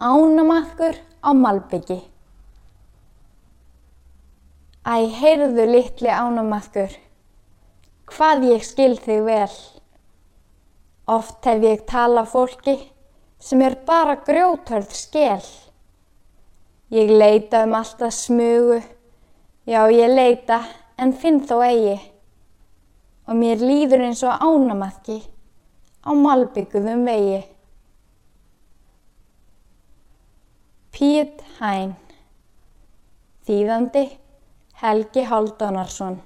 Ánamaðkur á malbyggi. Æ, heyrðu litli ánamaðkur, hvað ég skil þig vel. Oft hef ég talað fólki sem er bara grjótörð skel. Ég leita um alltaf smugu, já ég leita en finn þó eigi. Og mér líður eins og ánamaðki á malbygguðum vegi. Pít Hæn Þýðandi Helgi Halldónarsson